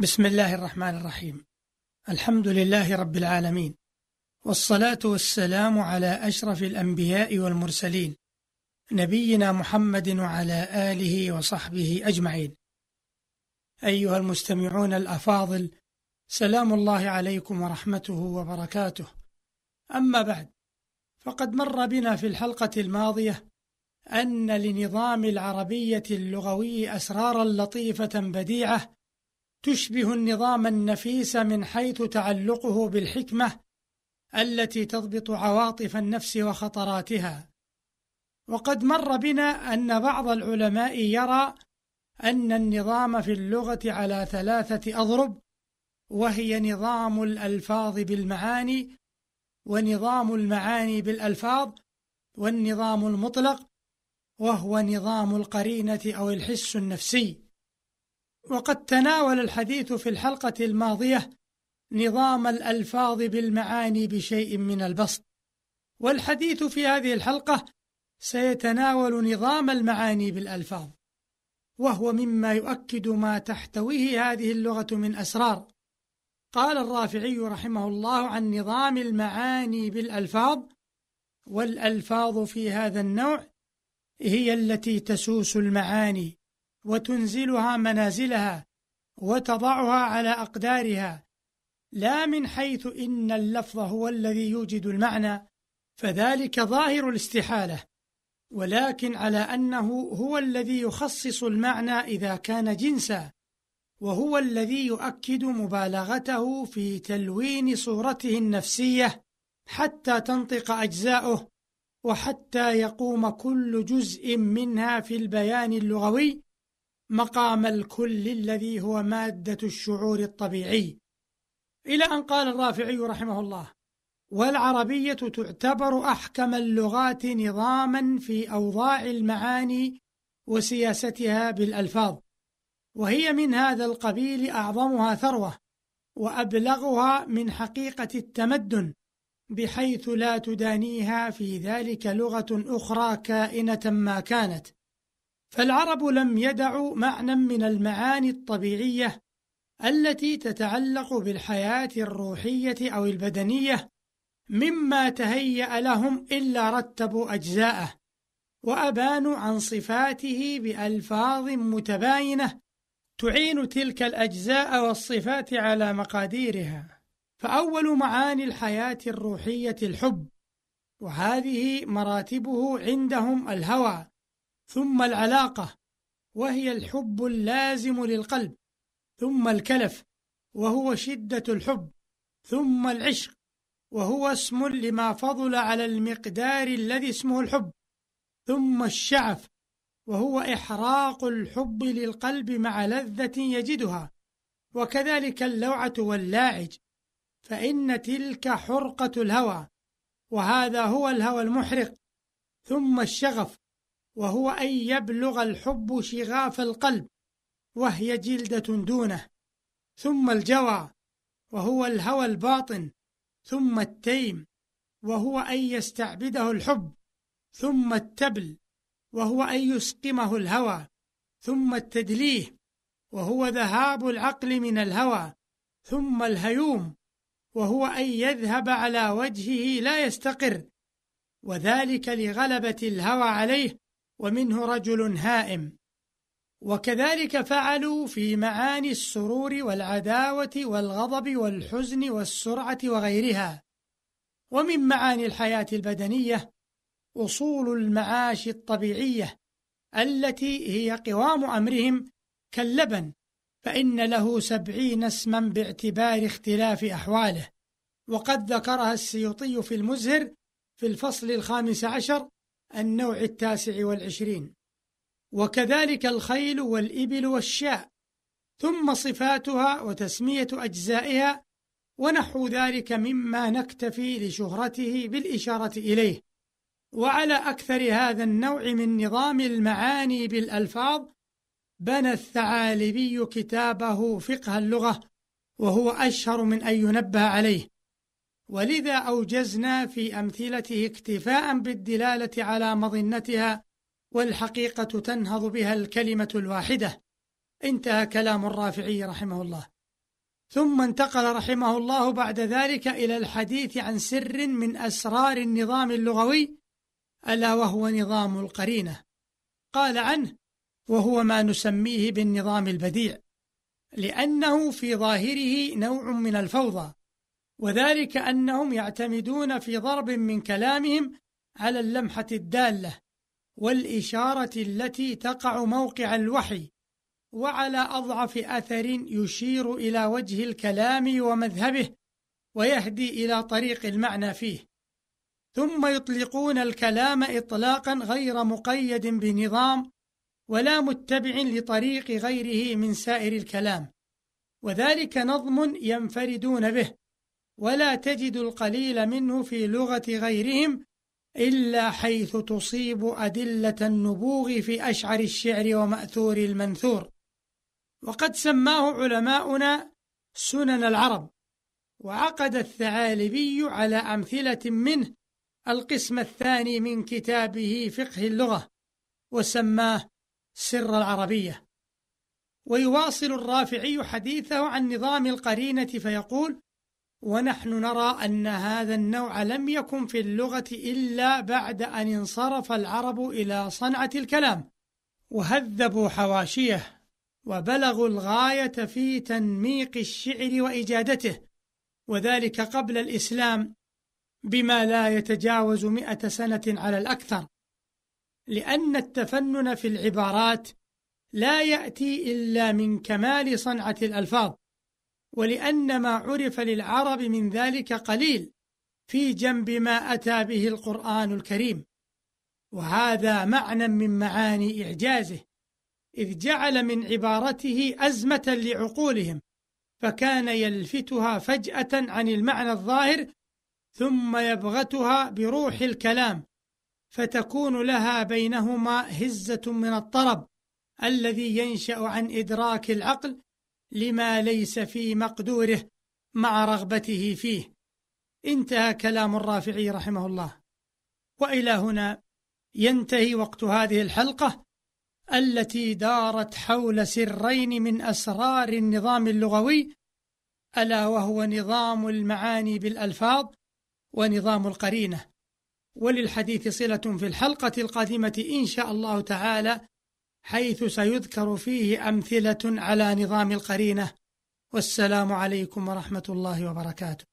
بسم الله الرحمن الرحيم. الحمد لله رب العالمين. والصلاة والسلام على أشرف الأنبياء والمرسلين نبينا محمد وعلى آله وصحبه أجمعين. أيها المستمعون الأفاضل سلام الله عليكم ورحمته وبركاته. أما بعد فقد مر بنا في الحلقة الماضية أن لنظام العربية اللغوي أسرارا لطيفة بديعة تشبه النظام النفيس من حيث تعلقه بالحكمة التي تضبط عواطف النفس وخطراتها. وقد مر بنا أن بعض العلماء يرى أن النظام في اللغة على ثلاثة أضرب وهي نظام الألفاظ بالمعاني ونظام المعاني بالألفاظ والنظام المطلق وهو نظام القرينة أو الحس النفسي. وقد تناول الحديث في الحلقة الماضية نظام الألفاظ بالمعاني بشيء من البسط. والحديث في هذه الحلقة سيتناول نظام المعاني بالألفاظ وهو مما يؤكد ما تحتويه هذه اللغة من أسرار. قال الرافعي رحمه الله عن نظام المعاني بالألفاظ والألفاظ في هذا النوع هي التي تسوس المعاني. وتنزلها منازلها وتضعها على أقدارها. لا من حيث إن اللفظ هو الذي يوجد المعنى فذلك ظاهر الاستحالة. ولكن على أنه هو الذي يخصص المعنى إذا كان جنسا وهو الذي يؤكد مبالغته في تلوين صورته النفسية حتى تنطق أجزاؤه وحتى يقوم كل جزء منها في البيان اللغوي مقام الكل الذي هو مادة الشعور الطبيعي. إلى أن قال الرافعي رحمه الله والعربية تعتبر أحكم اللغات نظاما في أوضاع المعاني وسياستها بالألفاظ وهي من هذا القبيل أعظمها ثروة وأبلغها من حقيقة التمدن بحيث لا تدانيها في ذلك لغة أخرى كائنة ما كانت. فالعرب لم يدعوا معنى من المعاني الطبيعية التي تتعلق بالحياة الروحية أو البدنية مما تهيأ لهم إلا رتبوا أجزاءه وأبانوا عن صفاته بألفاظ متباينة تعين تلك الأجزاء والصفات على مقاديرها. فأول معاني الحياة الروحية الحب وهذه مراتبه عندهم الهوى ثم العلاقة وهي الحب اللازم للقلب ثم الكلف وهو شدة الحب ثم العشق وهو اسم لما فضل على المقدار الذي اسمه الحب ثم الشعف وهو إحراق الحب للقلب مع لذة يجدها وكذلك اللوعة واللاعج فإن تلك حرقة الهوى وهذا هو الهوى المحرق ثم الشغف وهو أن يبلغ الحب شغاف القلب وهي جلدة دونه. ثم الجوى وهو الهوى الباطن. ثم التيم وهو أن يستعبده الحب. ثم التبل وهو أن يسقمه الهوى. ثم التدليه وهو ذهاب العقل من الهوى. ثم الهيوم وهو أن يذهب على وجهه لا يستقر. وذلك لغلبة الهوى عليه. ومنه رجل هائم. وكذلك فعلوا في معاني السرور والعداوة والغضب والحزن والسرعة وغيرها. ومن معاني الحياة البدنية أصول المعاش الطبيعية التي هي قوام أمرهم كاللبن فإن له سبعين اسما باعتبار اختلاف أحواله. وقد ذكرها السيوطي في المزهر في الفصل الخامس عشر النوع التاسع والعشرين. وكذلك الخيل والإبل والشاء ثم صفاتها وتسمية أجزائها ونحو ذلك مما نكتفي لشهرته بالإشارة إليه. وعلى أكثر هذا النوع من نظام المعاني بالألفاظ بنى الثعالبي كتابه فقه اللغة وهو أشهر من أن ينبه عليه. ولذا أوجزنا في أمثلته اكتفاء بالدلالة على مظنتها والحقيقة تنهض بها الكلمة الواحدة. انتهى كلام الرافعي رحمه الله. ثم انتقل رحمه الله بعد ذلك إلى الحديث عن سر من أسرار النظام اللغوي ألا وهو نظام القرينة. قال عنه وهو ما نسميه بالنظام البديع لأنه في ظاهره نوع من الفوضى. وذلك أنهم يعتمدون في ضرب من كلامهم على اللمحة الدالة والإشارة التي تقع موقع الوحي وعلى أضعف أثر يشير إلى وجه الكلام ومذهبه ويهدي إلى طريق المعنى فيه. ثم يطلقون الكلام إطلاقا غير مقيد بنظام ولا متبع لطريق غيره من سائر الكلام وذلك نظم ينفردون به. ولا تجد القليل منه في لغة غيرهم إلا حيث تصيب أدلة النبوغ في أشعر الشعر ومأثور المنثور. وقد سماه علماؤنا سنن العرب وعقد الثعالبي على أمثلة منه القسم الثاني من كتابه فقه اللغة وسماه سر العربية. ويواصل الرافعي حديثه عن نظام القرينة فيقول ونحن نرى أن هذا النوع لم يكن في اللغة إلا بعد أن انصرف العرب إلى صنعة الكلام وهذبوا حواشيه وبلغوا الغاية في تنميق الشعر وإجادته وذلك قبل الإسلام بما لا يتجاوز مئة سنة على الأكثر. لأن التفنن في العبارات لا يأتي إلا من كمال صنعة الألفاظ ولأن ما عرف للعرب من ذلك قليل في جنب ما أتى به القرآن الكريم. وهذا معنى من معاني إعجازه إذ جعل من عبارته أزمة لعقولهم فكان يلفتها فجأة عن المعنى الظاهر ثم يبغتها بروح الكلام فتكون لها بينهما هزة من الطرب الذي ينشأ عن إدراك العقل لما ليس في مقدوره مع رغبته فيه. انتهى كلام الرافعي رحمه الله. وإلى هنا ينتهي وقت هذه الحلقة التي دارت حول سرين من أسرار النظام اللغوي ألا وهو نظام المعاني بالألفاظ ونظام القرينة. وللحديث صلة في الحلقة القادمة إن شاء الله تعالى حيث سيذكر فيه أمثلة على نظام القرينة. والسلام عليكم ورحمة الله وبركاته.